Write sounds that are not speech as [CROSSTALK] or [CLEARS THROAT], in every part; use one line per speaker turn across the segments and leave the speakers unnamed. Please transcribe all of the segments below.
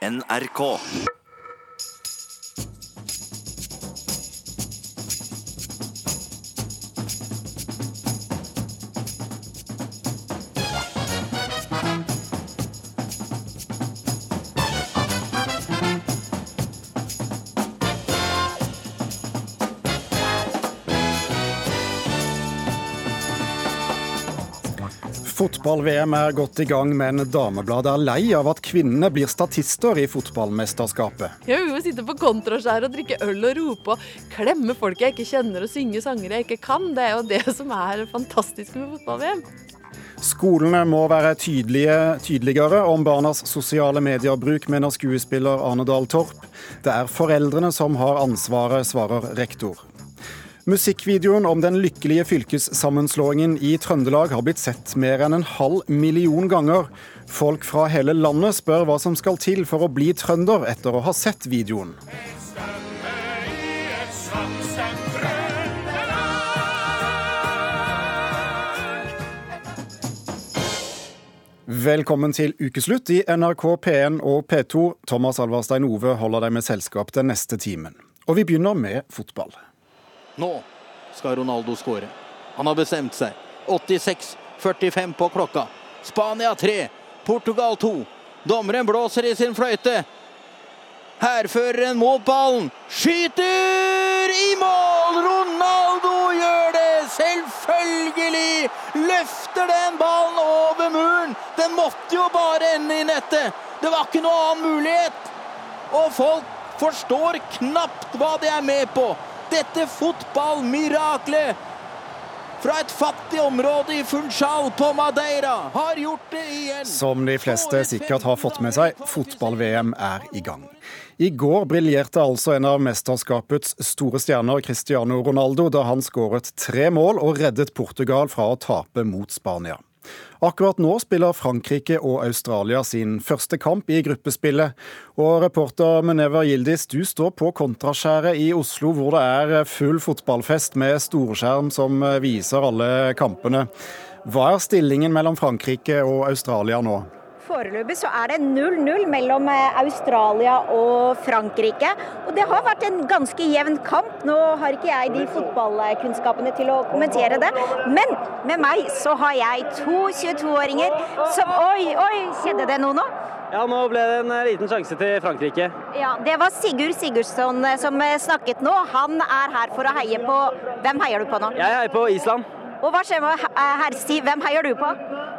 NRK.
Fotball-VM er godt i gang, men Damebladet er lei av at kvinnene blir statister i fotballmesterskapet.
Jeg vil jo sitte på kontraskjæret og drikke øl og rope og klemme folk jeg ikke kjenner og synge sanger jeg ikke kan. Det er jo det som er fantastisk med fotball-VM.
Skolene må være tydelige, tydeligere om barnas sosiale mediebruk, mener skuespiller Arne Dahl Torp. Det er foreldrene som har ansvaret, svarer rektor. Musikkvideoen om den lykkelige fylkessammenslåingen i Trøndelag har blitt sett mer enn en halv million ganger. Folk fra hele landet spør hva som skal til for å bli trønder etter å ha sett videoen. Velkommen til ukeslutt i NRK P1 og P2. Thomas Alvarstein Ove holder deg med selskap den neste timen. Og vi begynner med fotball.
Nå skal Ronaldo skåre. Han har bestemt seg. 86-45 på klokka. Spania 3, Portugal 2. Dommeren blåser i sin fløyte. Hærføreren mot ballen. Skyter i mål! Ronaldo gjør det! Selvfølgelig! Løfter den ballen over muren. Den måtte jo bare ende i nettet. Det var ikke noen annen mulighet. Og folk forstår knapt hva de er med på. Dette fotballmiraklet fra et fattig område i Funchal på Madeira har gjort det igjen.
Som de fleste sikkert har fått med seg, fotball-VM er i gang. I går briljerte altså en av mesterskapets store stjerner, Cristiano Ronaldo, da han skåret tre mål og reddet Portugal fra å tape mot Spania. Akkurat nå spiller Frankrike og Australia sin første kamp i gruppespillet. Og reporter Muneva Gildis, du står på Kontraskjæret i Oslo, hvor det er full fotballfest med storskjerm som viser alle kampene. Hva er stillingen mellom Frankrike og Australia nå?
Foreløpig så er det 0-0 mellom eh, Australia og Frankrike. Og det har vært en ganske jevn kamp. Nå har ikke jeg de fotballkunnskapene til å kommentere det. Men med meg så har jeg to 22-åringer som Oi, oi, skjedde det noe nå?
Ja, nå ble det en eh, liten sjanse til Frankrike.
Ja, Det var Sigurd Sigurdsson eh, som snakket nå. Han er her for å heie på Hvem heier du på nå?
Jeg heier på Island.
Og hva skjer med herr Hvem heier du på?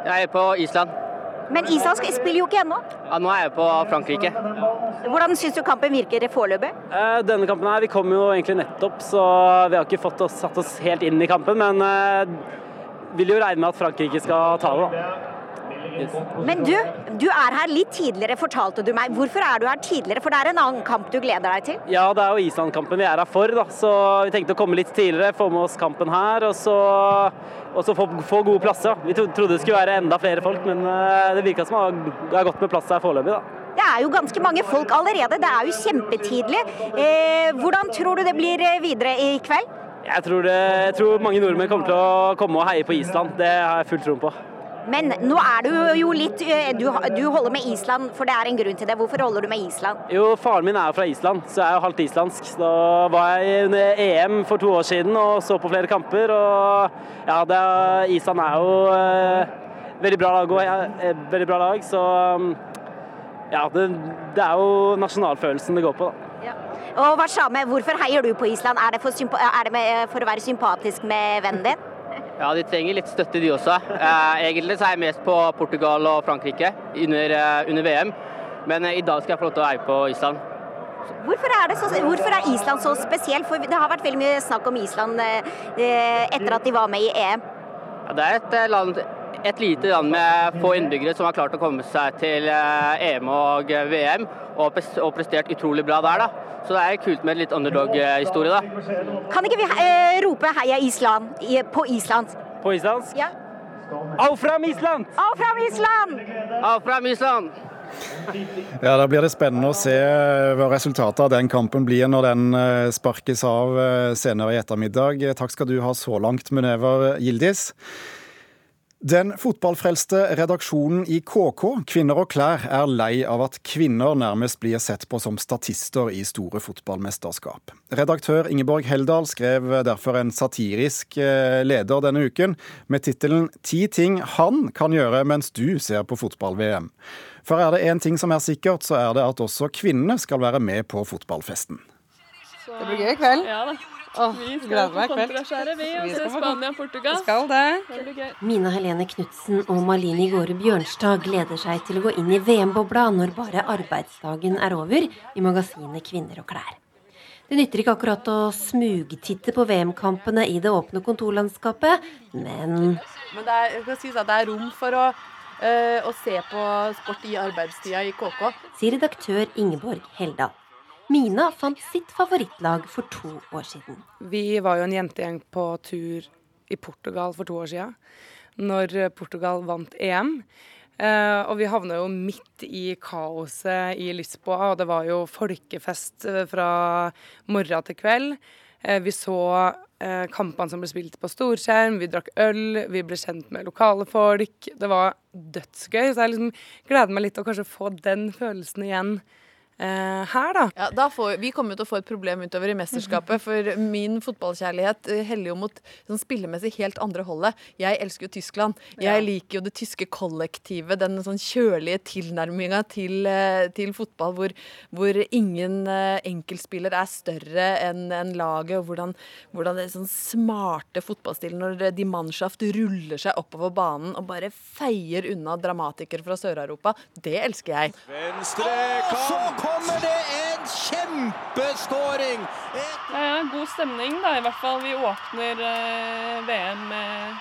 Jeg heier på Island.
Men Island spiller jo ikke ennå.
Ja, nå er jeg på Frankrike.
Hvordan syns du kampen virker foreløpig?
Eh, denne kampen her, Vi kom jo egentlig nettopp, så vi har ikke fått oss, satt oss helt inn i kampen. Men eh, vil jo regne med at Frankrike skal ta det, da.
Men du, du er her litt tidligere, fortalte du meg. Hvorfor er du her tidligere? For det er en annen kamp du gleder deg til?
Ja, det er jo Island-kampen vi er her for, da. Så vi tenkte å komme litt tidligere, få med oss kampen her. Og så, og så få, få, gode plasser. Vi trodde det skulle være enda flere folk, men eh, det virka som det er godt med plass her foreløpig, da.
Det er jo ganske mange folk allerede. Det er jo kjempetidlig. Eh, hvordan tror du det blir eh, videre i kveld?
Jeg tror, det, jeg tror mange nordmenn kommer til å komme og heie på Island. Det har jeg full tro på.
Men nå er du jo litt eh, du, du, holder med Island, for det er en grunn til det. Hvorfor holder du med Island?
Jo, faren min er jo fra Island, så jeg er jo halvt islandsk. Da var jeg under EM for to år siden og så på flere kamper. Og ja, er, Island er jo eh, veldig bra lag, og, Ja, veldig bra lag så um, ja, det, det, er jo nasjonalfølelsen det går på, da. Ja.
Og Warsame, hvorfor heier du på Island? Er det, for, er det med, for å være sympatisk med vennen din?
Ja, de trenger litt støtte, de også. Eh, egentlig så er jeg mest på Portugal og Frankrike under, eh, under VM, men eh, i dag skal jeg få lov til å eie på Island.
Hvorfor er, så, hvorfor er, Island så spesiell? For det har vært veldig mye snakk om Island etter at de var med i EM.
Ja, det er et, land, et lite land med få innbyggere som har klart å komme seg til EM og VM, og prestert utrolig bra der. da. Så det er kult med litt underdog-historie, da.
Kan ikke vi eh, rope 'heia Island' på islandsk?
På islandsk?
Ja.
Au fram Island!
Au fram Island!
Au fram Island!
Ja, Da blir det spennende å se eh, hva resultatet av den kampen blir når den eh, sparkes av eh, senere i ettermiddag. Takk skal du ha så langt, Munever Gildis. Den fotballfrelste redaksjonen i KK, Kvinner og klær, er lei av at kvinner nærmest blir sett på som statister i store fotballmesterskap. Redaktør Ingeborg Heldal skrev derfor en satirisk eh, leder denne uken med tittelen 'Ti ting han kan gjøre mens du ser på fotball-VM'. For er det én ting som er sikkert, så er det at også kvinnene skal være med på fotballfesten.
Det blir gøy i kveld.
Ja da.
Åh,
Vi skal på kontraskjæret, vi, og se
skal på
Spania-Portugal.
Skal det.
Det blir gøy.
Mina Helene Knutsen og Malini Gåre Bjørnstad gleder seg til å gå inn i VM-bobla når bare arbeidsdagen er over i magasinet Kvinner og klær. Det nytter ikke akkurat å smugtitte på VM-kampene i det åpne kontorlandskapet, men
Men det er, at det er rom for å, eh, å se på sport i arbeidstida i KK.
sier redaktør Ingeborg Heldal. Mina fant sitt favorittlag for to år siden.
Vi var jo en jentegjeng på tur i Portugal for to år siden, når Portugal vant EM. Uh, og vi havna jo midt i kaoset i Lisboa, og det var jo folkefest eh, fra morgen til kveld. Uh, vi så uh, kampene som ble spilt på storskjerm, vi drakk øl, vi ble kjent med lokale folk. Det var dødsgøy, så jeg liksom gleder meg litt til å kanskje få den følelsen igjen eh, her, da.
Ja, da får, vi kommer jo til å få et problem utover i mesterskapet, [LAUGHS] for min fotballkjærlighet eh, heller jo mot sånn spillemessig helt andre holdet. Jeg elsker jo Tyskland. Jeg liker jo det tyske kollektivet, den sånn kjølige tilnærminga til, eh, til fotball, hvor, hvor ingen eh, enkeltspiller er større enn en laget, og hvordan, hvordan det er sånn smarte fotballstilen når de Mannschaft ruller seg oppover banen og bare feier unna dramatikere fra Sør-Europa. Det elsker jeg.
Venstre, en Et
Ja, ja, god stemning, da, i hvert fall. Vi åpner eh, VM med,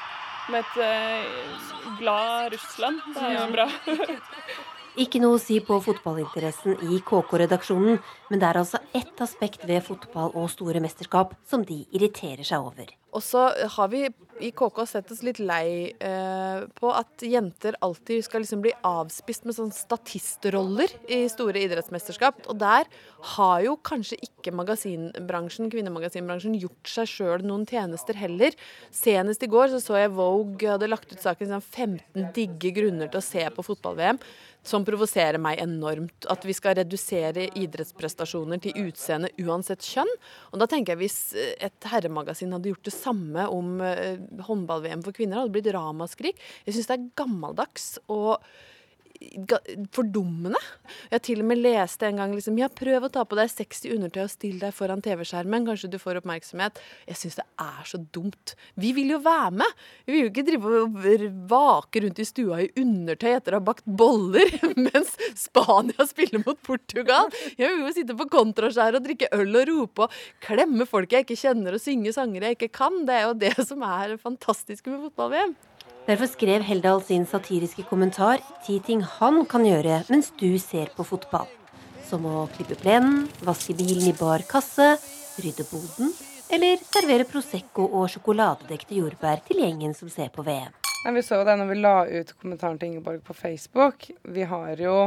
med et eh, glad Russland. Det er jo bra. [LAUGHS]
Ikke noe å si på fotballinteressen i KK-redaksjonen, men det er altså ett aspekt ved fotball og store mesterskap som de irriterer seg over.
Og så har vi i KK sett oss litt lei eh, på at jenter alltid skal liksom bli avspist med sånne statistroller i store idrettsmesterskap. Og der har jo kanskje ikke magasinbransjen, kvinnemagasinbransjen gjort seg sjøl noen tjenester heller. Senest i går så, så jeg Vogue hadde lagt ut saken sånn 15 digge grunner til å se på fotball-VM. Som provoserer meg enormt. At vi skal redusere idrettsprestasjoner til utseende uansett kjønn. Og da tenker jeg hvis et herremagasin hadde gjort det samme om eh, håndball-VM for kvinner, hadde blitt ramaskrik. Jeg syns det er gammeldags og fordummende. Jeg til og med leste en gang liksom, ja, prøv å ta på deg 60 undertøy og still deg foran TV-skjermen, kanskje du får oppmerksomhet. Jeg syns det er så dumt. Vi vil jo være med! Vi vil jo ikke drive og vake rundt i stua i undertøy etter å ha bakt boller [LAUGHS] mens Spania spiller mot Portugal. Jeg vil jo sitte på kontraskjæret og drikke øl og rope og klemme folk jeg ikke kjenner og synge sanger jeg ikke kan. Det er jo det som er det fantastiske med fotball-VM.
Derfor skrev Heldal sin satiriske kommentar ti ting han kan gjøre mens du ser på fotball. Som å klippe plenen, vaske bilen i bar kasse, rydde boden eller servere Prosecco og sjokoladedekte jordbær til gjengen som ser på VM.
Nei, vi så jo det når vi la ut kommentaren til Ingeborg på Facebook. Vi har jo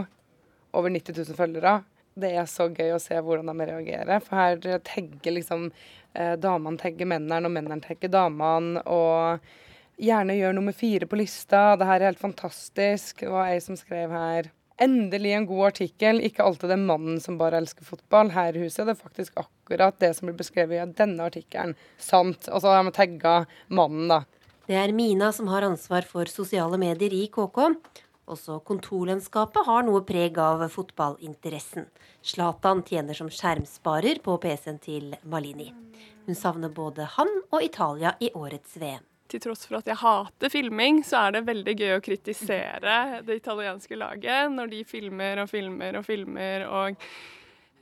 over 90 000 følgere. Det er så gøy å se hvordan de reagerer. For her tagger liksom eh, damene tagger mennene, og mennene tagger damene. Og gjerne gjør nummer fire på lista. Det her er helt fantastisk. Det var ei som skrev her Endelig en god artikkel. Ikke alltid det er mannen som bare elsker fotball. Her i huset det er faktisk akkurat det som blir beskrevet i denne artikkelen. Sant. Og så har de tagga mannen, da.
Det er Mina som har ansvar for sosiale medier i KK. Også kontorlandskapet har noe preg av fotballinteressen. Zlatan tjener som skjermsparer på PC-en til Malini. Hun savner både han og Italia i årets VM.
Til tross for at jeg hater filming, så er det veldig gøy å kritisere det italienske laget når de filmer og filmer og filmer. og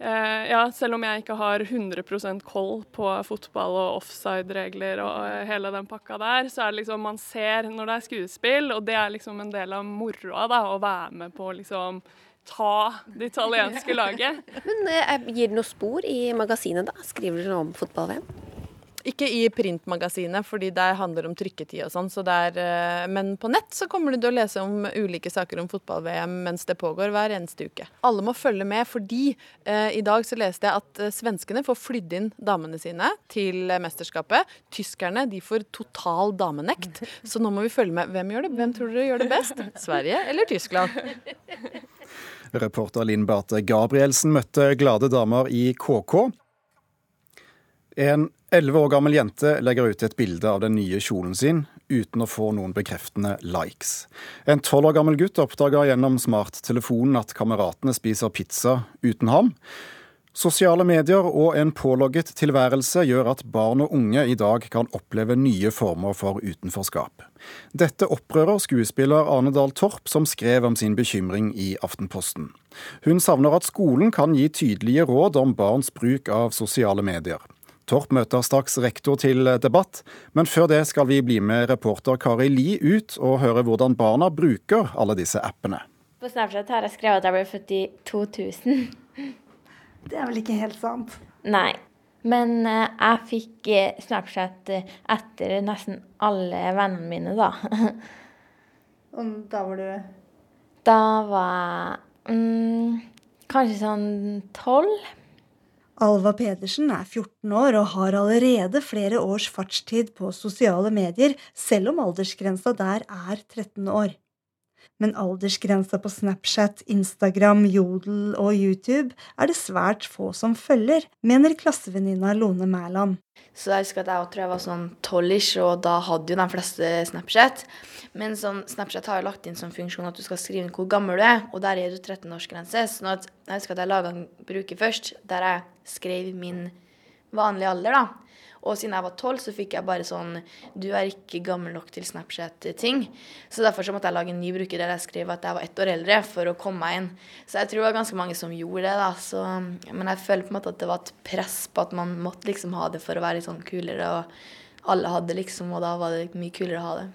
eh, ja, Selv om jeg ikke har 100% koll på fotball og offside-regler og eh, hele den pakka der, så er det liksom man ser når det er skuespill, og det er liksom en del av moroa, da, å være med på liksom ta det italienske [LAUGHS] laget.
Men eh, Gir det noe spor i magasinet, da? Skriver dere noe om fotball-VM?
Ikke i printmagasinet, fordi det handler om trykketid og sånn. Så eh, men på nett så kommer du til å lese om ulike saker om fotball-VM mens det pågår hver eneste uke. Alle må følge med, fordi eh, i dag så leste jeg at eh, svenskene får flydd inn damene sine til mesterskapet. Tyskerne de får total damenekt. Så nå må vi følge med. Hvem gjør det? Hvem tror dere gjør det best? [LAUGHS] Sverige eller Tyskland?
Reporter Linn Bate Gabrielsen møtte glade damer i KK. En elleve år gammel jente legger ut et bilde av den nye kjolen sin, uten å få noen bekreftende likes. En tolv år gammel gutt oppdager gjennom smarttelefonen at kameratene spiser pizza uten ham. Sosiale medier og en pålogget tilværelse gjør at barn og unge i dag kan oppleve nye former for utenforskap. Dette opprører skuespiller Arne Dahl Torp, som skrev om sin bekymring i Aftenposten. Hun savner at skolen kan gi tydelige råd om barns bruk av sosiale medier. Torp møter straks rektor til debatt, men før det skal vi bli med reporter Kari Li ut og høre hvordan barna bruker alle disse appene.
På Snapchat har jeg skrevet at jeg ble født i 2000. [LAUGHS]
Det er vel ikke helt sant?
Nei. Men uh, jeg fikk uh, Snapchat uh, etter nesten alle vennene mine, da. [LAUGHS]
Og da var du
Da var jeg mm, kanskje sånn tolv.
Alva Pedersen er 14 år og har allerede flere års fartstid på sosiale medier, selv om aldersgrensa der er 13 år. Men aldersgrensa på Snapchat, Instagram, Jodel og YouTube er det svært få som følger, mener klassevenninna Lone Mæland.
Så jeg husker at jeg tror jeg var sånn tolv-ish, og da hadde jo de fleste Snapchat. Men sånn, Snapchat har jo lagt inn som funksjon at du skal skrive inn hvor gammel du er, og der er du 13-årsgrense. Så jeg husker at jeg laga en bruker først, der jeg skrev min vanlige alder, da. Og siden jeg var tolv, så fikk jeg bare sånn Du er ikke gammel nok til Snapchat-ting. Så derfor så måtte jeg lage en ny bruker der jeg skrev at jeg var ett år eldre, for å komme meg inn. Så jeg tror det var ganske mange som gjorde det, da. Så, men jeg føler på en måte at det var et press på at man måtte liksom ha det for å være litt sånn kulere. Og alle hadde liksom, og da var det mye kulere å ha det.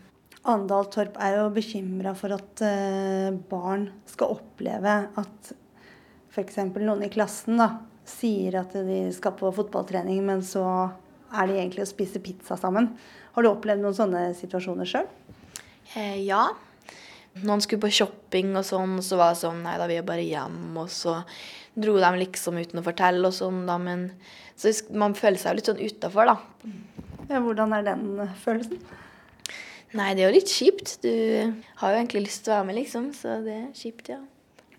Andal Torp er jo bekymra for at uh, barn skal oppleve at f.eks. noen i klassen da, sier at de skal på fotballtrening, men så er de egentlig å spise pizza sammen. Har du opplevd noen sånne situasjoner sjøl?
Eh, ja. Noen skulle på shopping og sånn, og så var det sånn Nei da, vi er bare hjem. Og så dro de liksom uten å fortelle og sånn, da. Men så man føler seg jo litt sånn utafor, da.
Ja, hvordan er den følelsen?
Nei, det er jo litt kjipt. Du har jo egentlig lyst til å være med, liksom. Så det er kjipt, ja.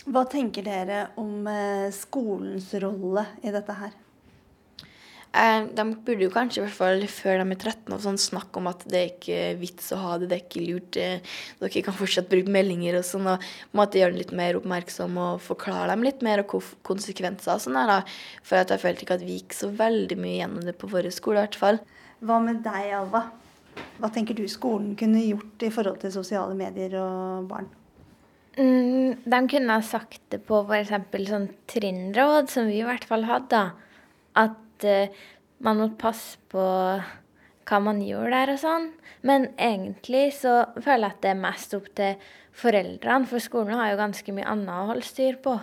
Hva tenker dere om eh, skolens rolle i dette her?
Eh, de burde jo kanskje, i hvert fall før de er 13, og sånn, snakke om at det er ikke vits å ha det, det er ikke lurt. Eh, dere kan fortsatt bruke meldinger og sånn, og på en gjøre dem litt mer oppmerksom og forklare dem litt mer og konsekvenser og sånn da. For jeg følte ikke at vi gikk så veldig mye gjennom det på vår skole, i hvert fall.
Hva med deg, Alva? Hva tenker du skolen kunne gjort i forhold til sosiale medier og barn?
Mm, de kunne ha sagt det på f.eks. sånn trinnråd, som vi i hvert fall hadde. At uh, man måtte passe på hva man gjorde der og sånn. Men egentlig så føler jeg at det er mest opp til foreldrene, for skolen har jo ganske mye annet å holde styr på.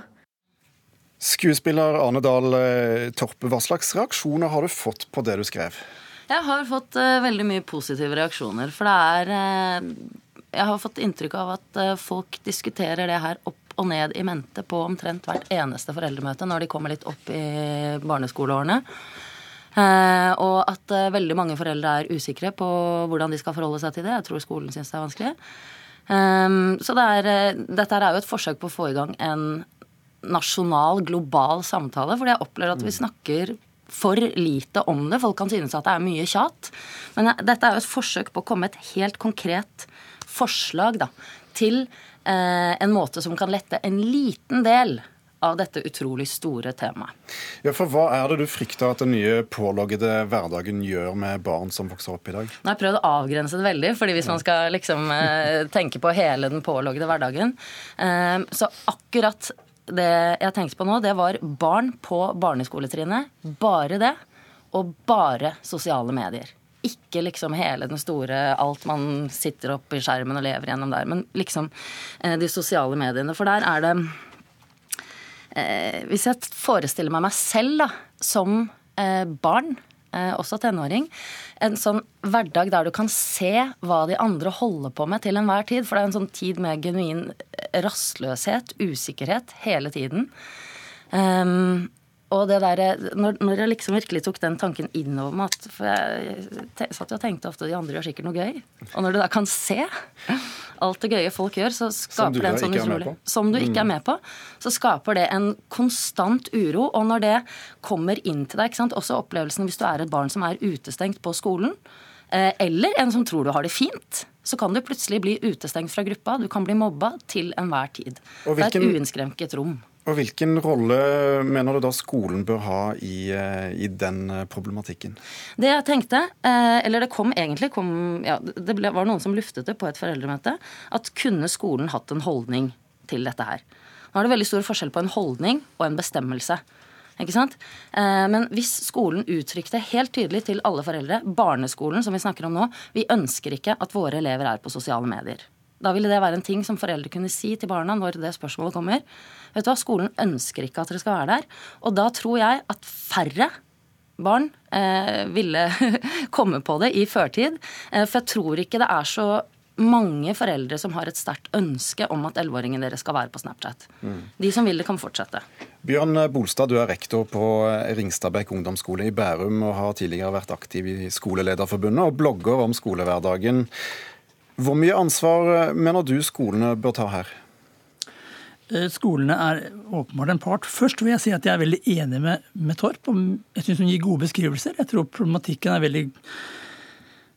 Skuespiller Arne Dahl eh, Torpe, hva slags reaksjoner har du fått på det du skrev?
Jeg har fått uh, veldig mye positive reaksjoner. For det er uh, jeg har fått inntrykk av at uh, folk diskuterer det her opp og ned i mente på omtrent hvert eneste foreldremøte når de kommer litt opp i barneskoleårene. Eh, og at eh, veldig mange foreldre er usikre på hvordan de skal forholde seg til det. Jeg tror skolen syns det er vanskelig. Så det er, dette er jo et forsøk på å få i gang en nasjonal, global samtale. Fordi jeg opplever at vi mm. snakker for lite om det. Folk kan synes at det er mye tjat. Men dette er jo et forsøk på å komme et helt konkret forslag da, til eh, en måte som kan lette en liten del av dette utrolig store temaet.
Ja, for Hva er det du frykter at den nye påloggede hverdagen gjør med barn som vokser opp i dag?
Nå har jeg prøvd å avgrense det veldig, fordi hvis man skal liksom eh, tenke på hele den påloggede hverdagen eh, Så akkurat det jeg tenkte på nå, det var barn på barneskoletrinnet. Bare det. Og bare sosiale medier. Ikke liksom hele den store alt man sitter oppe i skjermen og lever gjennom der, men liksom eh, de sosiale mediene. For der er det eh, Hvis jeg forestiller meg meg selv da, som eh, barn også tenåring, en sånn hverdag der du kan se hva de andre holder på med til enhver tid. For det er en sånn tid med genuin rastløshet, usikkerhet, hele tiden. Um, og det der, når, når, jeg liksom virkelig tok den tanken innover meg at For jeg satt jo og tenkte ofte de andre gjør sikkert noe gøy. Og når du da kan se alt det gøye folk gjør, så skaper det en sånn utrolig Som du ikke er mm. med på. Så skaper det en konstant uro. Og når det kommer inn til deg, også opplevelsen hvis du er et barn som er utestengt på skolen, eh, eller en som tror du har det fint, så kan du plutselig bli utestengt fra gruppa. Du kan bli mobba til enhver tid. Hvilken... Det er et uinnskrenket rom.
Og Hvilken rolle mener du da skolen bør ha i, eh, i den eh, problematikken?
Det jeg tenkte, eh, eller det kom egentlig kom, ja, Det ble, var noen som luftet det på et foreldremøte, at kunne skolen hatt en holdning til dette her? Nå er det veldig stor forskjell på en holdning og en bestemmelse. Men hvis skolen uttrykte helt tydelig til alle foreldre, barneskolen som vi snakker om nå, vi ønsker ikke at våre elever er på sosiale medier. Da ville det være en ting som foreldre kunne si til barna når det spørsmålet kommer. Vet du hva, Skolen ønsker ikke at dere skal være der. Og da tror jeg at færre barn eh, ville [LAUGHS] komme på det i førtid. Eh, for jeg tror ikke det er så mange foreldre som har et sterkt ønske om at 11-åringen deres skal være på Snapchat. Mm. De som vil det, kan fortsette.
Bjørn Bolstad, du er rektor på Ringstadbekk ungdomsskole i Bærum og har tidligere vært aktiv i Skolelederforbundet og blogger om skolehverdagen. Hvor mye ansvar eh, mener du skolene bør ta her?
Eh, skolene er åpenbart en part. Først vil jeg si at jeg er veldig enig med, med Torp. Jeg syns hun gir gode beskrivelser. Jeg tror problematikken er veldig,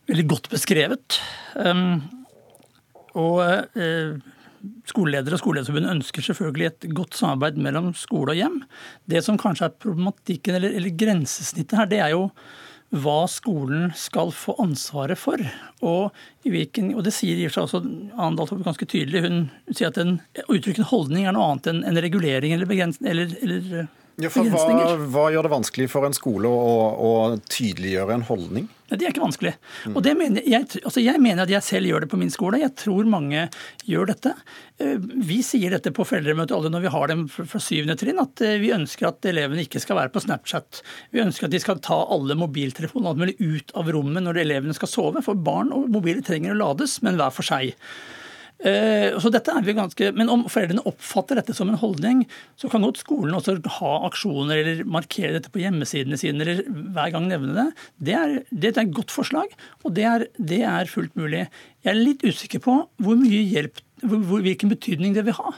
veldig godt beskrevet. Um, og uh, skoleledere og Skolelederforbundet ønsker selvfølgelig et godt samarbeid mellom skole og hjem. Det som kanskje er problematikken, eller, eller grensesnittet her, det er jo hva skolen skal få ansvaret for. Og, hvilken, og det sier i seg også Andal ganske tydelig. Hun sier at en, uttrykkende holdning er noe annet enn en regulering eller, eller, eller
ja, hva, hva, gjør det vanskelig for en skole å, å tydeliggjøre en holdning?
Det er ikke vanskelig. Mm. Og mener, jeg, altså jeg, mener at jeg selv gjør det på min skole. Jeg tror mange gjør dette. Eh, vi sier dette på foreldremøtet alle når vi har dem fra syvende trinn, at eh, vi ønsker at elevene ikke skal være på Snapchat. Vi ønsker at de skal ta alle mobiltelefonene ut av rommet når elevene skal sove. For barn og mobiler trenger å lades, men hver for seg. Eh, så dette er vi ganske, Men om foreldrene oppfatter dette som en holdning, så kan godt skolen også ha aksjoner eller markere dette på hjemmesidene sine eller hver gang nevne det. Det er, det er et godt forslag, og det er, det er, fullt mulig. Jeg er litt usikker på hvor mye hjelp, hvor, hvilken betydning det vil ha.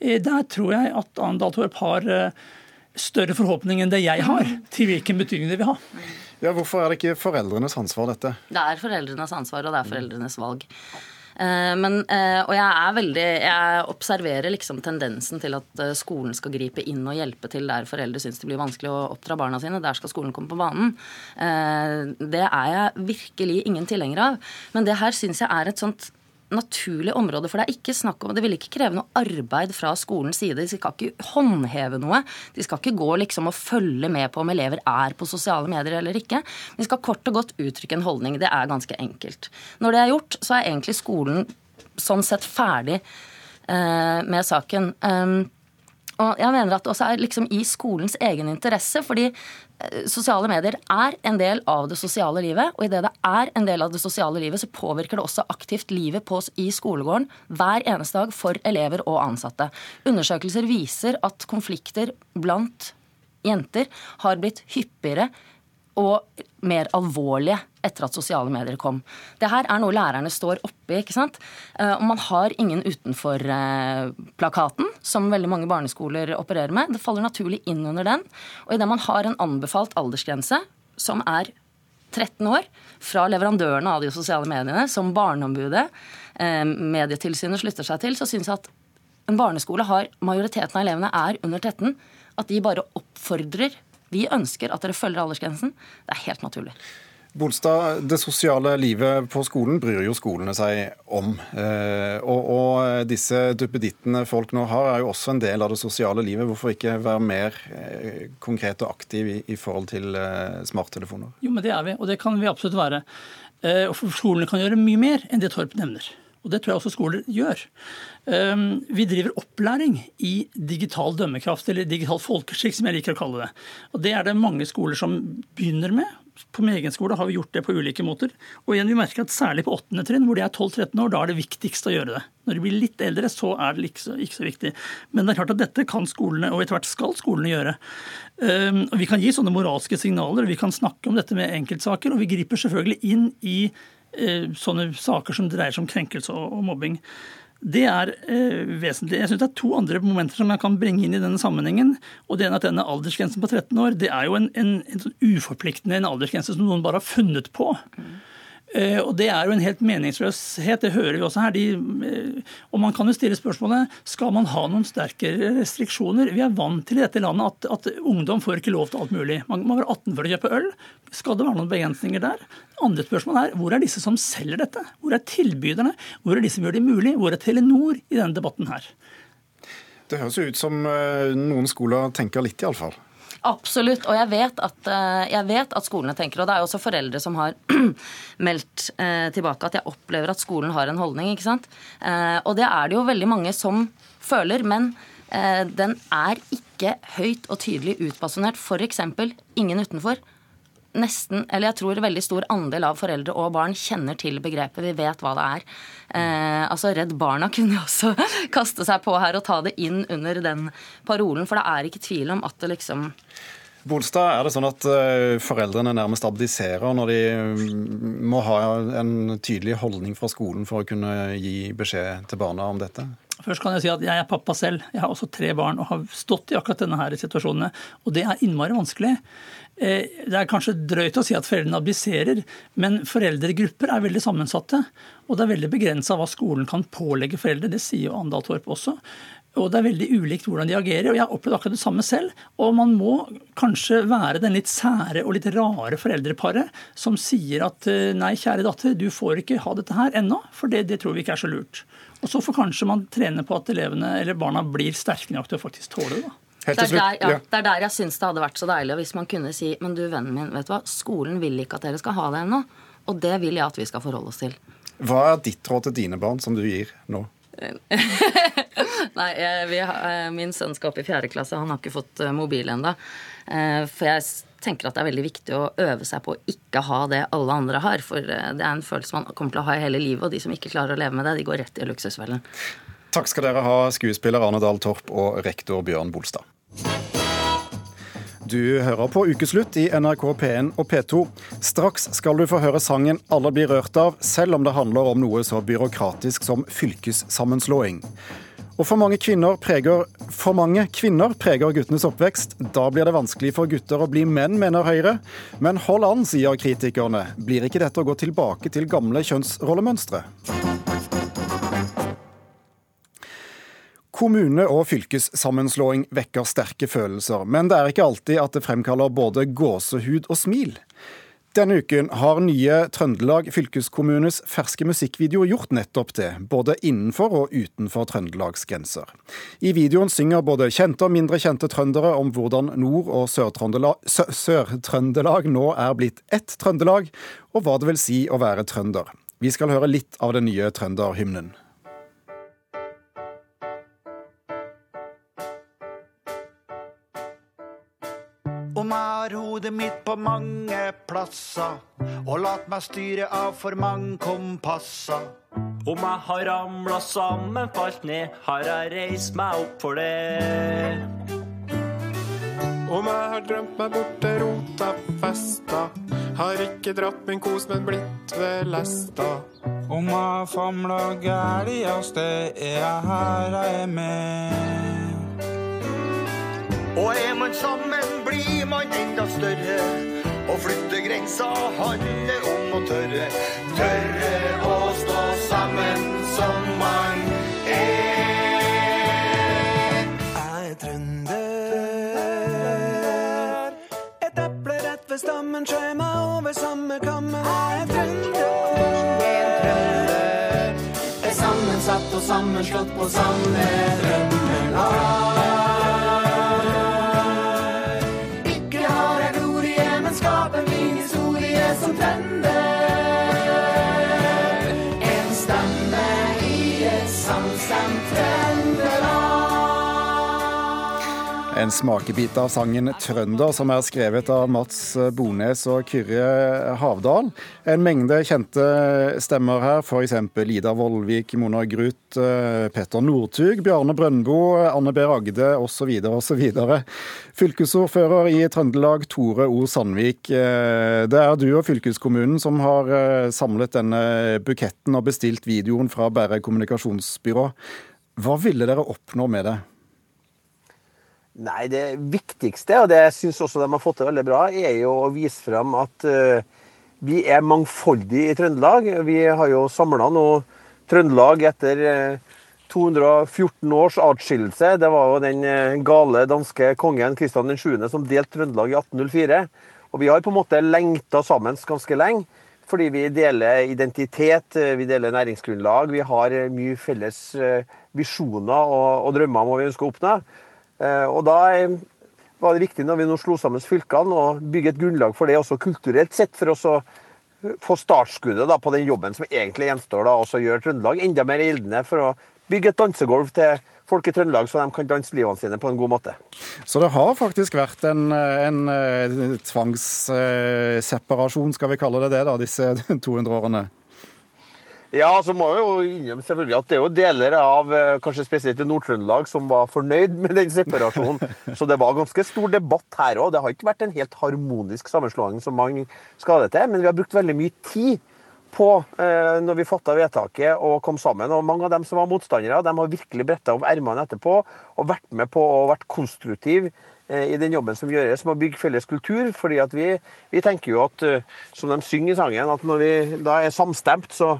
Eh, der tror jeg at Arendal Torp har eh, større forhåpning enn det jeg har til hvilken betydning det vil ha.
Ja, Hvorfor er det ikke foreldrenes ansvar, dette?
Det er foreldrenes ansvar, og det er foreldrenes valg. Eh, men, eh, og jeg er veldig Jeg observerer liksom tendensen til at eh, skolen skal gripe inn og hjelpe til der foreldre syns det blir vanskelig å oppdra barna sine. Der skal skolen komme på banen. Det er jeg virkelig ingen tilhenger av. Men det her syns jeg er et sånt naturlig område. For det er ikke snakk om, det vil ikke kreve noe arbeid fra skolens side. De skal ikke håndheve noe. De skal ikke gå liksom og følge med på om elever er på sosiale medier eller ikke. De skal kort og godt uttrykke en holdning. Det er ganske enkelt. Når det er gjort, så er egentlig skolen sånn sett ferdig eh, med saken. Um, og jeg mener at det også er liksom i skolens egen interesse, fordi eh, sosiale medier er en del av det sosiale livet. Og idet det er en del av det sosiale livet, så påvirker det også aktivt livet på, oss i skolegården hver eneste dag for elever og ansatte. Undersøkelser viser at konflikter blant jenter har blitt hyppigere og mer alvorlige etter at sosiale medier kom. Det her er noe lærerne står oppi. ikke sant? Eh, og man har ingen utenfor-plakaten, som veldig mange barneskoler opererer med. Det faller naturlig inn under den. Og idet man har en anbefalt aldersgrense, som er 13 år, fra leverandørene av de sosiale mediene, som Barneombudet, eh, Medietilsynet slutter seg til, så syns jeg at en barneskole har Majoriteten av elevene er under 13. At de bare oppfordrer vi ønsker at dere følger aldersgrensen. Det er helt naturlig.
Bolstad, Det sosiale livet på skolen bryr jo skolene seg om. Eh, og, og disse duppedittene folk nå har, er jo også en del av det sosiale livet. Hvorfor ikke være mer eh, konkret og aktiv i, i forhold til eh, smarttelefoner?
Jo, men Det er vi, og det kan vi absolutt være. Og Skolene kan gjøre mye mer enn det Torp nevner. Og det tror jeg også skoler gjør. Ehm, vi driver opplæring i digital dømmekraft, eller digital folkeskikk, som jeg liker å kalle det. Og Det er det mange skoler som begynner med. på min egen skole har vi gjort det på ulike måter. Og igjen, vi merker at særlig på åttende trinn, hvor de er 12-13 år, da er det viktigst å gjøre det. Når de blir litt eldre, så er det ikke så, ikke så viktig. Men det er klart at dette kan skolene, og etter hvert skal skolene gjøre. Um, og Vi kan gi sånne moralske signaler, vi kan snakke om dette med enkeltsaker, og vi griper selvfølgelig inn i sånne saker som dreier seg om krenkelse og, mobbing. Det er eh, vesentlig. Jeg synes Det er to andre momenter som jeg kan bringe inn i denne sammenhengen. og det ene at Denne aldersgrensen på 13 år det er jo en, en, en sånn uforpliktende en aldersgrense som noen bare har funnet på. Mm. Eh, og Det er jo en helt meningsløshet, det hører vi også her. De, eh, og Man kan jo stille spørsmålet skal man ha noen sterkere restriksjoner. Vi er vant til i dette landet at, at ungdom får ikke lov til alt mulig. Man må være 18 for å kjøpe øl. Skal det være noen begrensninger der? Andre spørsmål er hvor er disse som selger dette? Hvor er tilbyderne? Hvor er de som gjør det mulig? Hvor er Telenor i denne debatten her?
Det høres jo ut som eh, noen skoler tenker litt, iallfall.
Absolutt. Og jeg vet, at, eh, jeg vet, at, skolene tenker, og det er jo også foreldre som har [CLEARS THROAT] meldt eh, tilbake at jeg opplever at skolen har en holdning. ikke sant? Eh, og det er det jo veldig mange som føler. Men den er ikke høyt og tydelig utbasunert. F.eks. ingen utenfor nesten, eller jeg tror veldig stor andel av foreldre og barn kjenner til begrepet. Vi vet hva det er. Eh, altså Redd Barna [LAUGHS] kunne også kaste seg på her og ta det inn under den parolen, for det er ikke tvil om at det liksom
Bolstad, er det sånn at eh, foreldrene nærmest abdiserer når de mm, må ha en tydelig holdning fra skolen for å kunne gi beskjed til barna om dette?
Først kan jeg si at jeg er pappa selv. Jeg har også tre barn og har stått i akkurat denne her situasjonen. Og det er innmari vanskelig. Eh, det er kanskje drøyt å si at foreldrene abdiserer, men foreldregrupper er veldig sammensatte. Og det er veldig begrensa hva skolen kan pålegge foreldre. Det sier jo Andal Torp også. Og det er veldig ulikt hvordan de agerer. og Jeg har opplevd akkurat det samme selv. Og man må kanskje være den litt sære og litt rare foreldreparet som sier at eh, nei, kjære datter, du får ikke ha dette her ennå, for det, det tror vi ikke er så lurt. Og så får kanskje man trene på at elevene eller barna blir sterke nok til å faktisk tåle det. da.
Det er, der, ja, det er, der, jeg syns det hadde vært så deilig hvis man kunne si men du vennen min, vet du hva, skolen vil ikke at dere skal ha det ennå. Og det vil jeg at vi skal forholde oss til.
Hva er ditt råd til dine barn som du gir nå? [LAUGHS]
Nei, har, eh, min sønn skal opp i fjerde klasse. Han har ikke fått eh, mobil ennå. Eh, for jeg tenker at det er veldig viktig å øve seg på å ikke ha det alle andre har. For det er en følelse man kommer til å ha i hele livet, og de som ikke klarer å leve med det, de går rett i luksusfellen.
Takk skal dere ha, skuespiller Arne Dahl Torp og rektor Bjørn Bolstad. Du hører på Ukeslutt i NRK P1 og P2. Straks skal du få høre sangen 'Alle blir rørt av', selv om det handler om noe så byråkratisk som fylkessammenslåing. Og for mange, preger, for mange kvinner preger guttenes oppvekst. Da blir det vanskelig for gutter å bli menn, mener Høyre. Men hold an, sier kritikerne. Blir ikke dette å gå tilbake til gamle kjønnsrollemønstre? Kommune- og fylkessammenslåing vekker sterke følelser, men det er ikke alltid at det fremkaller både gåsehud og smil. Denne uken har nye Trøndelag fylkeskommunes ferske musikkvideo gjort nettopp det, både innenfor og utenfor Trøndelags grenser. I videoen synger både kjente og mindre kjente trøndere om hvordan Nord- og Sør-Trøndelag Sør nå er blitt ett Trøndelag, og hva det vil si å være trønder. Vi skal høre litt av den nye trønderhymnen.
Hodet mitt på mange plasser og latt meg styre av for mange kompasser.
Om jeg har ramla sammen, falt ned, har jeg reist meg opp for det.
Om jeg har drømt meg bort til rota festa, har ikke dratt min kos, men blitt ved lesta.
Om jeg har famla gæli av sted, er jeg her jeg er med.
Og er man sammen, blir man enda større. Å flytte grensa handler om å tørre. Tørre å stå sammen som man er.
Jeg er trønder. Et eple rett ved stammen skjær meg over samme kammen. Jeg er trønder.
Er sammensatt og sammenslått på samme drømmelag. tremble.
En smakebit av sangen 'Trønder', som er skrevet av Mats Bones og Kyrre Havdal. En mengde kjente stemmer her, f.eks. Ida Vollvik, Mona Gruth, Petter Northug, Bjarne Brøndbo, Anne B. Ragde osv. osv. Fylkesordfører i Trøndelag, Tore O. Sandvik. Det er du og fylkeskommunen som har samlet denne buketten og bestilt videoen fra Bære kommunikasjonsbyrå. Hva ville dere oppnå med det?
Nei, Det viktigste, og det syns også de har fått til veldig bra, er jo å vise frem at uh, vi er mangfoldige i Trøndelag. Vi har jo samla nå Trøndelag etter uh, 214 års atskillelse. Det var jo den uh, gale danske kongen Kristian 7. som delte Trøndelag i 1804. Og vi har på en måte lengta sammen ganske lenge. Fordi vi deler identitet, vi deler næringsgrunnlag. Vi har mye felles visjoner og, og drømmer om hva vi ønsker å oppnå. Eh, og da eh, var det viktig når vi nå slo sammen fylkene, å bygge et grunnlag for det også kulturelt sett, for å få startskuddet da, på den jobben som egentlig gjenstår, da, og gjøre Trøndelag enda mer gjeldende for å bygge et dansegulv til folk i Trøndelag, så de kan danse livene sine på en god måte.
Så det har faktisk vært en, en, en tvangsseparasjon, skal vi kalle det det, da, disse [LAUGHS] 200 årene?
Ja, så må jeg jo innrømme selvfølgelig at det er jo deler av eh, kanskje spesielt i Nord-Trøndelag som var fornøyd med den separasjonen. [LAUGHS] Så det var ganske stor debatt her òg. Det har ikke vært en helt harmonisk sammenslåing som mange skal det til. Men vi har brukt veldig mye tid på eh, når vi fatta vedtaket og kom sammen. Og mange av dem som var motstandere, de har virkelig bretta opp ermene etterpå og vært med på og vært konstruktive eh, i den jobben som gjøres med å bygge felles kultur. fordi at vi, vi tenker jo at, eh, som de synger i sangen, at når vi da er samstemt, så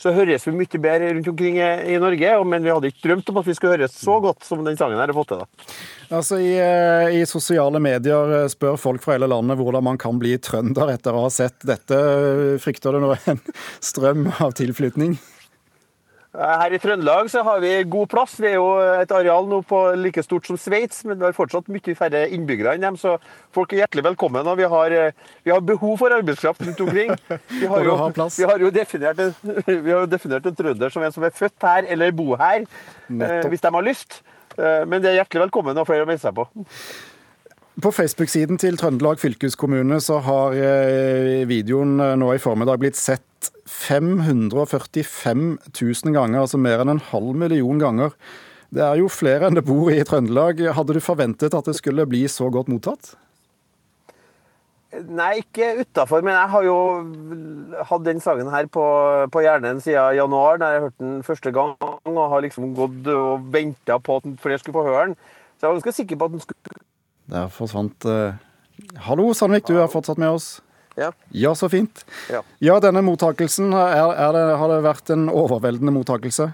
så høres vi mye bedre rundt omkring i Norge. Men vi hadde ikke drømt om at vi skulle høres så godt som den sangen her har fått til. da.
Altså, i, eh, I sosiale medier eh, spør folk fra hele landet hvordan man kan bli trønder etter å ha sett dette. Frykter du nå en strøm av tilflytning?
Her i Trøndelag så har vi god plass. Vi er jo et areal nå på like stort som Sveits, men vi har fortsatt mye færre innbyggere enn dem, så folk er hjertelig velkommen. Og vi har, vi har behov for arbeidskraft rundt omkring. Vi har jo, vi har jo definert, en, [LAUGHS] vi har definert en trønder som en som er født her eller bor her, Nettopp. hvis de har lyst. Eh, men det er hjertelig velkommen og flere å melde seg på.
På Facebook-siden til Trøndelag fylkeskommune så har eh, videoen eh, nå i formiddag blitt sett 545 000 ganger, altså mer enn en halv million ganger. Det er jo flere enn det bor i Trøndelag. Hadde du forventet at det skulle bli så godt mottatt?
Nei, ikke utafor, men jeg har jo hatt den sangen her på, på hjernen siden januar, da jeg hørte den første gang, og har liksom gått og venta på at flere skulle få høre den. Så jeg var ganske sikker på at den skulle
Der forsvant uh... Hallo, Sandvik, du er fortsatt med oss?
Ja.
ja, så fint.
Ja,
ja denne mottakelsen, er, er det, har det vært en overveldende mottakelse?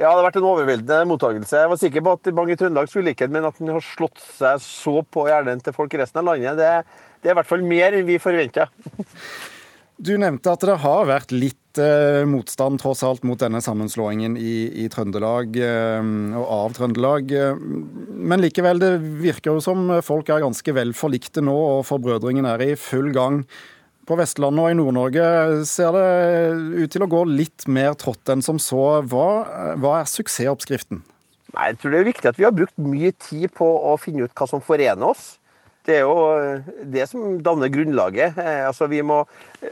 Ja, det har vært en overveldende mottakelse. Jeg var sikker på at mange i Trøndelag skulle like den, men at den har slått seg så på hjernen til folk i resten av landet, det, det er i hvert fall mer enn vi forventa.
Du nevnte at det har vært litt eh, motstand tross alt mot denne sammenslåingen i, i Trøndelag eh, og av Trøndelag. Men likevel, det virker jo som folk er ganske vel forlikte nå, og forbrødringen er i full gang. På Vestlandet og i Nord-Norge ser det ut til å gå litt mer trått enn som så. Hva, hva er suksessoppskriften?
Nei, jeg tror det er viktig at vi har brukt mye tid på å finne ut hva som forener oss. Det er jo eh, det som danner grunnlaget. Eh, altså vi må,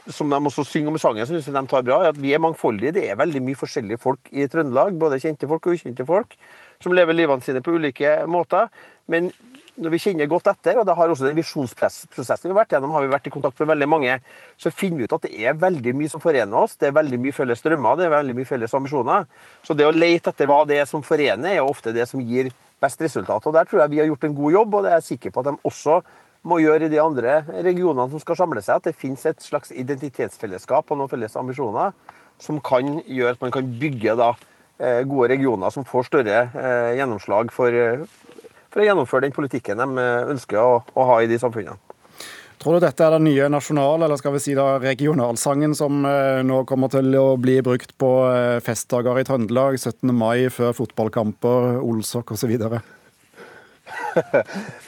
som de også synger om i sangen, synes de tar bra, at vi er mangfoldige. Det er veldig mye forskjellige folk i Trøndelag, både kjente folk og ukjente folk, som lever livene sine på ulike måter. Men når vi kjenner godt etter, og det har også den visjonsprosessen vi har vært gjennom, har vi vært i kontakt med veldig mange, så finner vi ut at det er veldig mye som forener oss. Det er veldig mye felles drømmer, det er veldig mye felles ambisjoner. Så det å lete etter hva det er som forener, er ofte det som gir best resultat. Og Der tror jeg vi har gjort en god jobb, og det er jeg sikker på at de også må gjøre i de andre regionene som skal samle seg. At det finnes et slags identitetsfellesskap og noen felles ambisjoner som kan gjøre at man kan bygge da, eh, gode regioner som får større eh, gjennomslag for, for, å gjennomføre den politikken de eh, ønsker å, å ha i de samfunnene.
Tror du dette er den nye nasjonal- eller skal vi si da regionalsangen som nå kommer til å bli brukt på festdager i Trøndelag, 17. mai, før fotballkamper, Olsok osv.? [LAUGHS]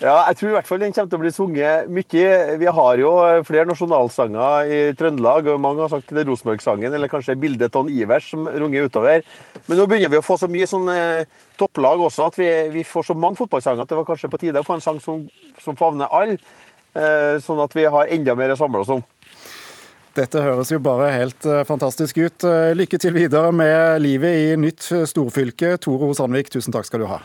Ja, jeg tror i hvert fall den kommer til å bli sunget mye. Vi har jo flere nasjonalsanger i Trøndelag, og mange har sagt det er Rosenborg-sangen, eller kanskje bildet av Ivers som runger utover. Men nå begynner vi å få så mye sånn eh, topplag også, at vi, vi får så mange fotballsanger at det var kanskje på tide å få en sang som, som favner alle. Eh, sånn at vi har enda mer å samle oss om.
Dette høres jo bare helt eh, fantastisk ut. Eh, Lykke til videre med livet i nytt storfylke. Tore O. Sandvik, tusen takk skal du ha.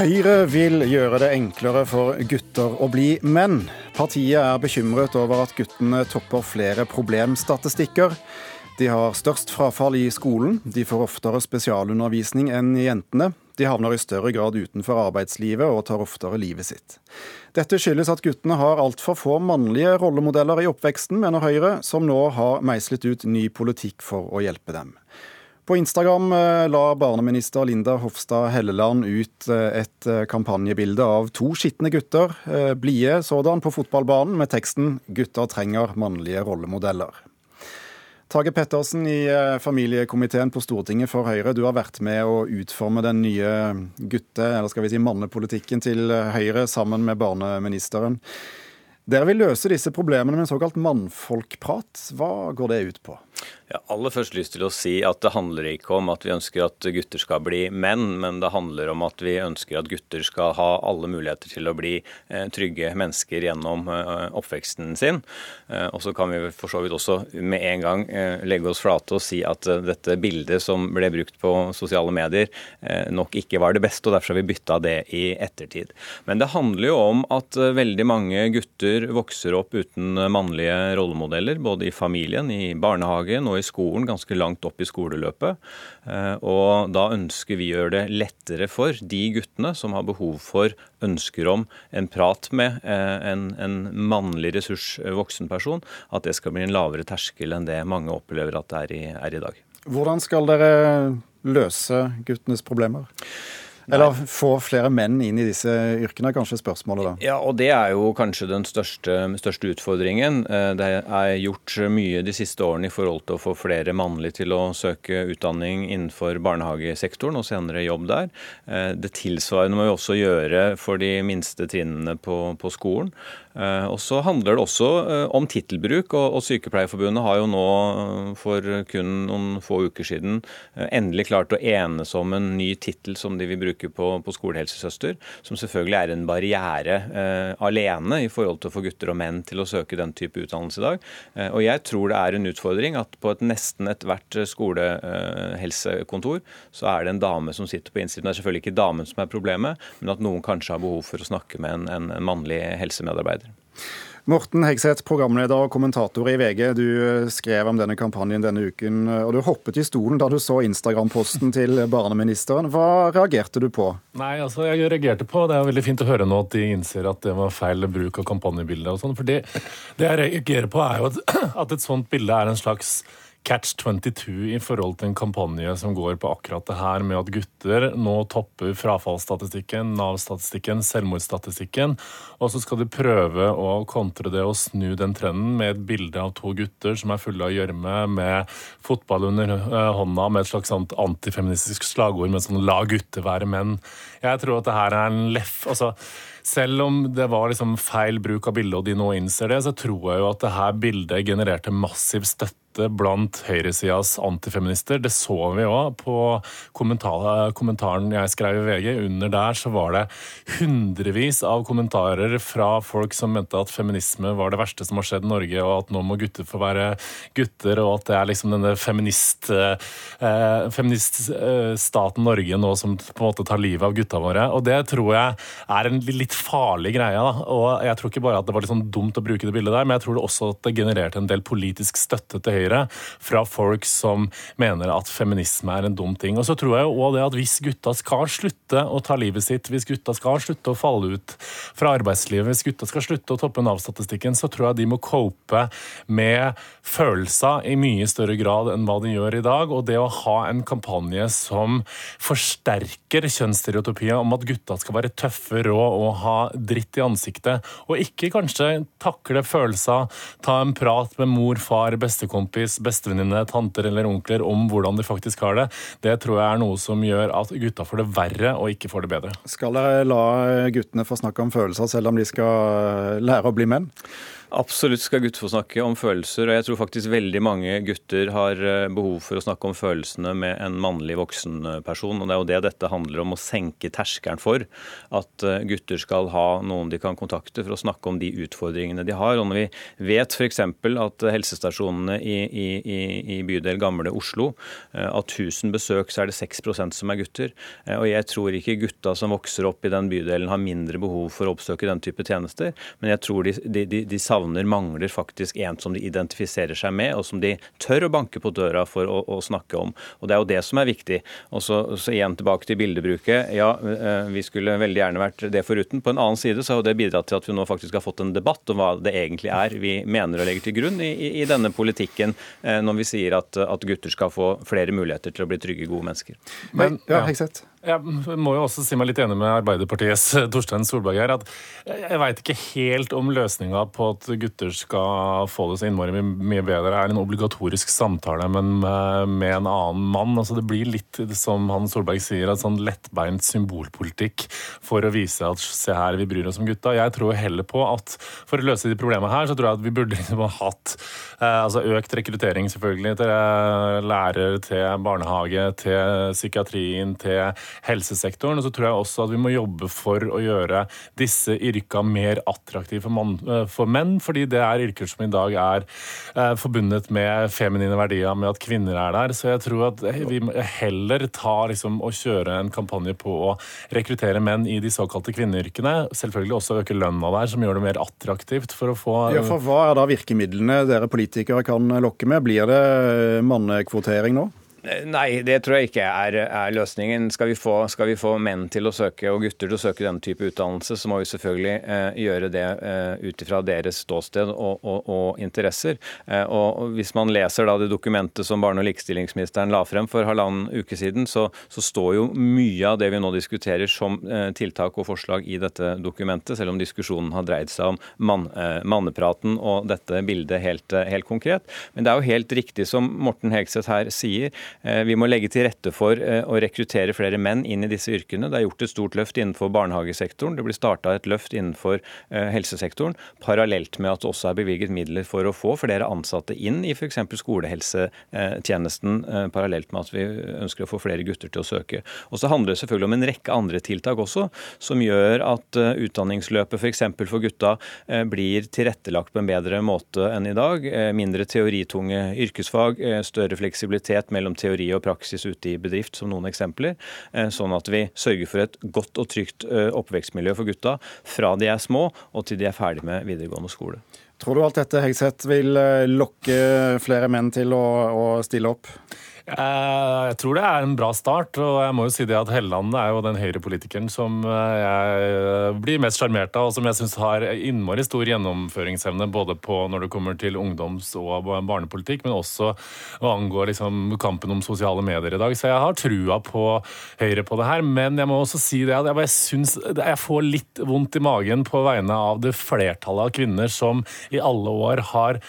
Høyre vil gjøre det enklere for gutter å bli menn. Partiet er bekymret over at guttene topper flere problemstatistikker. De har størst frafall i skolen, de får oftere spesialundervisning enn jentene. De havner i større grad utenfor arbeidslivet og tar oftere livet sitt. Dette skyldes at guttene har altfor få mannlige rollemodeller i oppveksten, mener Høyre, som nå har meislet ut ny politikk for å hjelpe dem. På Instagram eh, la barneminister Linda Hofstad Helleland ut eh, et eh, kampanjebilde av to skitne gutter, blide sådan, på fotballbanen med teksten 'Gutter trenger mannlige rollemodeller'. Tage Pettersen i familiekomiteen på Stortinget for Høyre, du har vært med å utforme den nye gutte- eller skal vi si mannepolitikken til Høyre sammen med barneministeren. Dere vil løse disse problemene med en såkalt mannfolkprat. Hva går det ut på?
Har aller først lyst til å si at det handler ikke om at vi ønsker at gutter skal bli menn, men det handler om at vi ønsker at gutter skal ha alle muligheter til å bli eh, trygge mennesker gjennom eh, oppveksten sin. Eh, og så kan vi for så vidt også med en gang legge oss flate og si at dette bildet som ble brukt på sosiale medier, nok ikke var det beste, og derfor har vi bytta det i ettertid. Men det handler jo om at veldig mange gutter vokser opp uten mannlige rollemodeller, både i familien, i barnehagen og i skolen, ganske langt opp i skoleløpet. Eh, og da ønsker vi å gjøre det lettere for de guttene som har behov for, ønsker om, en prat med eh, en, en mannlig ressurs eh, voksenperson, at det skal bli en lavere terskel enn det mange opplever at det er i, er i dag.
Hvordan skal dere løse guttenes problemer? Eller få flere menn inn i disse yrkene, er kanskje spørsmålet da.
Ja, og det er jo kanskje den største, største, utfordringen. Eh, det er gjort mye de siste årene i forhold til å få flere mannlige til å søke utdanning innenfor barnehagesektoren og senere jobb der. Eh, det tilsvarende må vi også gjøre for de minste trinnene på, på skolen. Eh, og så handler det også om tittelbruk, og, og Sykepleierforbundet har jo nå for kun noen få uker siden endelig klart å enes om en ny tittel som de vil bruke bruker på, på skolehelsesøster, som selvfølgelig er en barriere eh, alene i forhold til å få gutter og menn til å søke den type utdannelse i dag. Eh, og jeg tror det er en utfordring at på et nesten ethvert skolehelsekontor så er det en dame som sitter på innsiden. Det er selvfølgelig ikke damen som er problemet, men at noen kanskje har behov for å snakke med en, en mannlig helsemedarbeider.
Morten Hegseth, programleder og kommentator i VG. Du skrev om denne kampanjen denne uken, og du hoppet i stolen da du så Instagram-posten til barneministeren. Hva reagerte du på?
Nei, altså jeg reagerte på, Det er veldig fint å høre nå at de innser at det var feil bruk av kampanjebildet. og sånn, for det, det jeg reagerer på, er jo at, [CLEARS THROAT] at et sånt bilde er en slags catch 22 i forhold til en kampanje som går på akkurat det her med at gutter nå topper frafallsstatistikken, Nav-statistikken, selvmordsstatistikken. Og så skal de prøve å kontre det og snu den trenden med et bilde av to gutter som er fulle av gjørme, med fotball under eh, hånda, med et slags antifeministisk slagord med sånn 'la gutter være menn'. Jeg tror at det her er en leff. altså selv om det var liksom feil bruk av bildet, og de nå innser det, så tror jeg jo at det her bildet genererte massiv støtte blant høyresidas antifeminister. Det så vi òg på kommentaren jeg skrev i VG. Under der så var det hundrevis av kommentarer fra folk som mente at feminisme var det verste som har skjedd i Norge, og at nå må gutter få være gutter, og at det er liksom denne feminist, eh, feministstaten Norge nå som på en måte tar livet av gutta våre. Og det tror jeg er en litt farlig greie. Da. Og jeg tror ikke bare at det var litt sånn dumt å bruke det bildet der, men jeg tror det også at det genererte en del politisk støtte til Høyre fra folk som mener at feminisme er en dum ting. Og så tror jeg også det at hvis gutta skal slutte å ta livet sitt, hvis gutta skal slutte å falle ut fra arbeidslivet, hvis gutta skal slutte å toppe Nav-statistikken, så tror jeg de må cope med følelser i mye større grad enn hva de gjør i dag. Og det å ha en kampanje som forsterker kjønnsstereotypier om at gutta skal være tøffe, rå og ha dritt i ansiktet, og ikke kanskje takle følelser, ta en prat med mor, far, bestekompis, bestevenninne, tanter eller onkler om hvordan de faktisk har det, det tror jeg er noe som gjør at gutta får det verre og ikke får det bedre.
Skal jeg la guttene få snakke om følelser selv om de skal lære å bli menn?
Absolutt skal gutter få snakke om følelser, og jeg tror faktisk veldig mange gutter har eh, behov for å snakke om følelsene med en mannlig voksenperson. og Det er jo det dette handler om, å senke terskelen for at eh, gutter skal ha noen de kan kontakte for å snakke om de utfordringene de har. Og når vi vet f.eks. at helsestasjonene i, i, i, bydel Gamle Oslo, eh, av 1000 besøk så er det 6% som er gutter. Og jeg tror ikke gutta som vokser opp i den bydelen har mindre behov for å oppsøke den type tjenester, men jeg tror de, de, de, de savner, mangler faktisk en som de identifiserer seg med, og som de tør å banke på døra for å, å snakke om. Og Det er jo det som er viktig. Og så, så igjen tilbake til bildebruket. Ja, eh, vi skulle veldig gjerne vært det foruten. På en annen side så har det bidratt til at vi nå faktisk har fått en debatt om hva det egentlig er vi mener og legger til grunn i, i denne politikken, eh, når vi sier at, at, gutter skal få flere muligheter til å bli trygge, gode mennesker.
Men, ja, Hegseth.
Jeg må jo også si meg litt enig med Arbeiderpartiets [LAUGHS] Torstein Solberg her. at Jeg veit ikke helt om løsninga på at gutter skal få det så innmari mye bedre, er en obligatorisk samtale men med en annen mann. Altså Det blir litt som han Solberg sier, et sånn lettbeint symbolpolitikk for å vise at se her, vi bryr oss om gutta. Jeg tror heller på at for å løse de problemene her, så tror jeg at vi burde [LAUGHS] liksom hatt eh, altså økt rekruttering selvfølgelig til lærer, til barnehage, til psykiatrien, til helsesektoren. Og så tror jeg også at vi må jobbe for å gjøre disse yrka mer attraktive for, eh, for menn, fordi det er yrker som i dag er eh, forbundet med feminine verdier, med at kvinner er der. Så jeg tror at vi heller tar liksom, og kjøre en kampanje på å rekruttere menn i de såkalte kvinneyrkene. Selvfølgelig også øke lønna der, som gjør det mer attraktivt for å få
Ja, for Hva er da virkemidlene dere politikere kan lokke med? Blir det mannekvotering nå?
Nei, det tror jeg ikke er, er løsningen. Skal vi, få, skal vi, få, menn til å søke og gutter til å søke denne type utdannelse, så må vi selvfølgelig eh, gjøre det eh, ut ifra deres ståsted og, og, og interesser. Eh, og Hvis man leser da det dokumentet som barne- og likestillingsministeren la frem for halvannen uke siden, så, så, står jo mye av det vi nå diskuterer som eh, tiltak og forslag i dette dokumentet, selv om diskusjonen har dreid seg om mann, eh, mannepraten og dette bildet helt, eh, helt konkret. Men det er jo helt riktig som Morten Hegseth her sier. Eh, vi må legge til rette for eh, å rekruttere flere menn inn i disse yrkene. Det er gjort et stort løft innenfor barnehagesektoren. Det blir starta et løft innenfor eh, helsesektoren, parallelt med at det også er bevilget midler for å få flere ansatte inn i f.eks. skolehelsetjenesten, parallelt med at vi ønsker å få flere gutter til å søke. Og så handler det selvfølgelig om en rekke andre tiltak også, som gjør at utdanningsløpet f.eks. For, for gutta blir tilrettelagt på en bedre måte enn i dag. Mindre teoritunge yrkesfag, større fleksibilitet mellom teori og praksis ute i bedrift, som noen eksempler. Eh, sånn at vi sørger for et godt og trygt eh, oppvekstmiljø for gutta fra de er små og til de er ferdig med videregående skole.
Tror du alt dette Hegseth, vil eh, lokke flere menn til å, å stille opp?
Eh, jeg tror det er en bra start. Og jeg må jo si det at Helleland er jo den høyrepolitikeren som eh, jeg blir mest sjarmert av, og som jeg syns har innmari stor gjennomføringsevne både på når det kommer til ungdoms- og barnepolitikk, men også hva angår liksom kampen om sosiale medier i dag. Så jeg har trua på Høyre på det her. Men jeg må også si det at jeg, bare jeg får litt vondt i magen på vegne av det flertallet av kvinner som i alle år har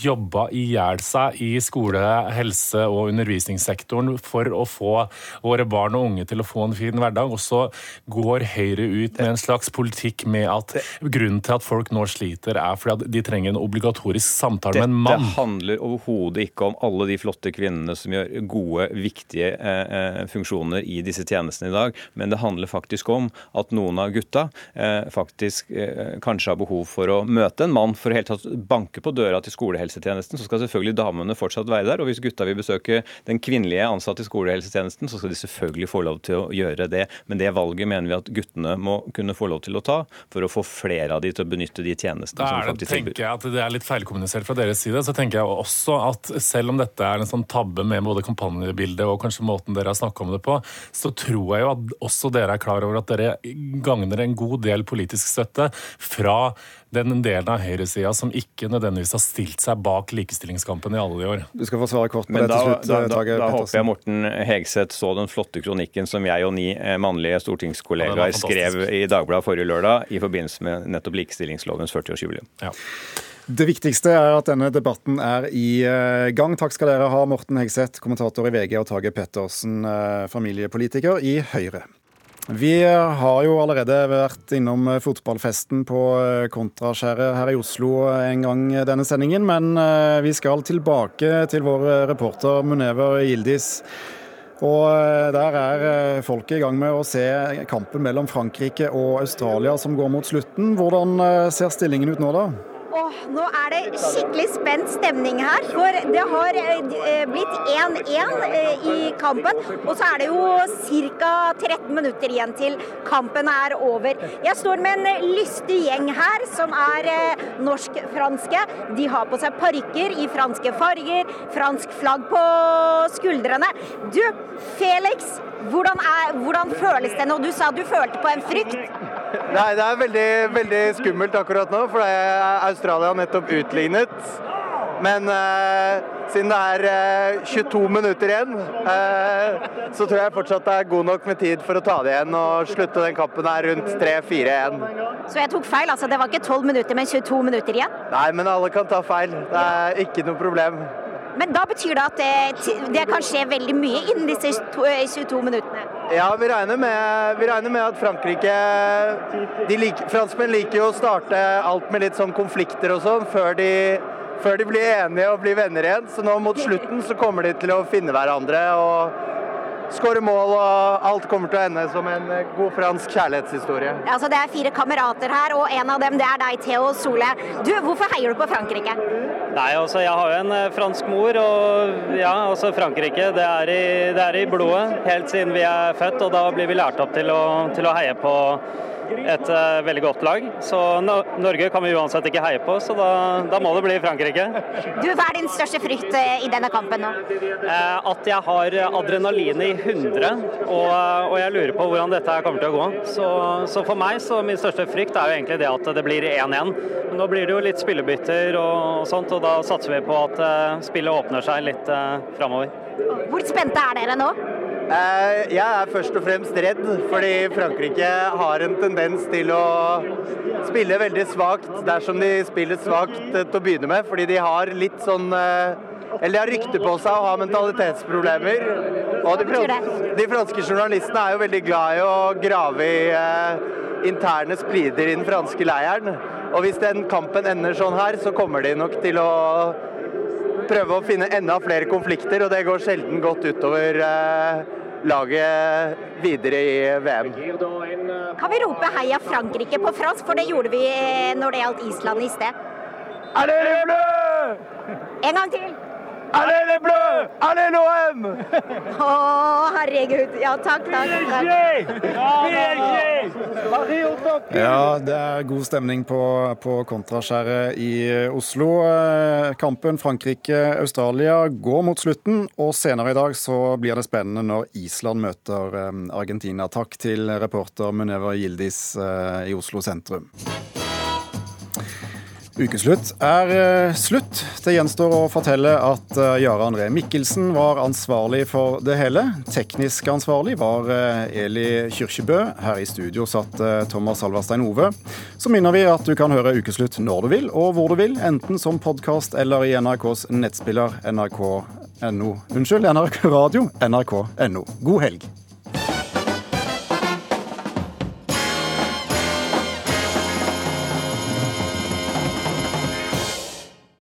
jobba i hjel seg i skole, helse og undervisningssektoren for å få våre barn og unge til å få en fin hverdag. Og så går Høyre ut med en slags politikk med at grunnen til at folk nå sliter, er fordi at de trenger en obligatorisk samtale med en mann.
Dette handler overhodet ikke om alle de flotte kvinnene som gjør gode, viktige eh, eh, funksjoner i disse tjenestene i dag, men det handler faktisk om at noen av gutta eh, faktisk eh, kanskje har behov for å møte en mann for å helt tatt banke på døra til skolehelsetjenesten, så skal selvfølgelig damene fortsatt være der. Og hvis gutta vil besøke den kvinnelige ansatte i skolehelsetjenesten, så skal de selvfølgelig få lov til å gjøre det. Men det valget mener vi at guttene må kunne få lov til å ta, for å få flere av de til å benytte de tjenestene
Da
som faktisk tilbyr.
tenker jeg at det er litt feilkommunisert fra deres side. Så tenker jeg også at selv om dette er en sånn tabbe med både kampanjebildet og kanskje måten dere har snakka om det på, så tror jeg jo at også dere er klar over at dere gagner en god del politisk støtte fra den delen av høyresida som ikke nødvendigvis har stilt seg bak likestillingskampen i alle de år.
Du skal få svare kort på
Men
det
da,
til slutt,
da, da, da håper jeg Morten Hegseth så den flotte kronikken som jeg og ni eh, mannlige stortingskollegaer
ja,
skrev i Dagbladet forrige lørdag i forbindelse med nettopp likestillingslovens 40-årsjubileum.
Det viktigste er at denne debatten er i eh, gang. Takk skal dere ha, Morten Hegseth, kommentator i VG, og Tage Pettersen, eh, familiepolitiker i Høyre. Vi har jo allerede vært innom eh, fotballfesten på eh, Kontraskjæret her i Oslo en gang denne sendingen, men eh, vi skal tilbake til vår eh, reporter Munever Gildis. Og eh, der er eh, folket i gang med å se kampen mellom Frankrike og Australia som går mot slutten. Hvordan eh, ser stillingen ut nå, da?
Åh, nå er det skikkelig spent stemning her, for det har eh, blitt 1-1 eh, i kampen. Og så er det jo ca. 13 minutter igjen til kampen er over. Jeg står med en lystig gjeng her som er eh, norsk-franske. De har på seg parykker i franske farger, fransk flagg på skuldrene. Du, Felix, hvordan, er, hvordan føles det nå? Du sa du følte på en frykt.
Nei, det er veldig, veldig skummelt akkurat nå, for det Australia har nettopp utlignet. Men eh, siden det er eh, 22 minutter igjen, eh, så tror jeg fortsatt det er god nok med tid for å ta det igjen og slutte den kampen her rundt 3-4-1.
Så jeg tok feil, altså. Det var ikke 12 minutter, men 22 minutter igjen.
Nei, men alle kan ta feil. Det er ikke noe problem.
Men da betyr det at det, det kan skje veldig mye innen disse to- 22 minuttene.
Ja, vi regner med, vi regner med at Frankrike de lik, Franskmenn liker jo å starte alt med litt sånn konflikter og sånn før før de blir enige og blir venner igjen. Så nå mot slutten så kommer de til å finne hverandre og skåre mål, og alt kommer til å ende som en eh, god fransk kjærlighetshistorie.
Altså, det er fire kamerater her, og en av dem det er deg, Theo Sole. Du, hvorfor heier du på Frankrike?
Nei, altså jeg har jo en eh, fransk mor, og ja, altså Frankrike det er, i, det er i blodet helt siden vi er født, og da blir vi lært opp til å, til å heie på et eh, veldig godt lag. Så no Norge kan vi uansett ikke heie på, så da, da må det bli Frankrike.
Du, Hva er din største frykt eh, i denne kampen nå?
Eh, at jeg har adrenalin i 100, og, og jeg lurer på hvordan dette kommer til å gå. Så, så for meg så min største frykt er jo egentlig det at det blir 1-1. Men nå blir det jo litt spillebytter og, sånt, og da satser vi på at spillet åpner seg litt framover.
Hvor spente er dere nå?
Eh, Jeg er først og fremst redd, fordi Frankrike har en tendens til å spille veldig svakt dersom de spiller svakt eh, til å begynne med. Fordi de har litt sånn eh, Eller de har rykte på seg å ha mentalitetsproblemer. Og de, frans de franske journalistene er jo veldig glad i å grave i eh, interne splider i den franske leiren. Og hvis den kampen ender sånn her, så kommer de nok til å prøve å finne enda flere konflikter, og det går sjelden godt utover eh, laget videre i VM.
Kan vi rope 'heia Frankrike' på fransk? For det gjorde vi eh, når det gjaldt Island i sted.
Er det!
En gang til.
Allez les bleus! Allez l'OM!
Å, herregud. Ja, takk, takk. takk.
Ja, det er god stemning på, på Kontraskjæret i Oslo. Eh, Kampen Frankrike-Australia går mot slutten, og senere i dag så blir det spennende når Island møter eh, Argentina. Takk til reporter Muneva Gildis eh, i Oslo sentrum. Ukeslutt er eh, slutt. Det gjenstår å fortelle at eh, Jare André Mikkelsen var ansvarlig for det hele. Teknisk ansvarlig var eh, Eli Kyrkjebø. Her i studio satt Thomas Alverstein Ove. Så minner vi at du kan høre Ukeslutt når du vil og hvor du vil, enten som podkast eller i NRKs nettspiller nrk.no. Unnskyld, NRK Radio, nrk.no. God helg.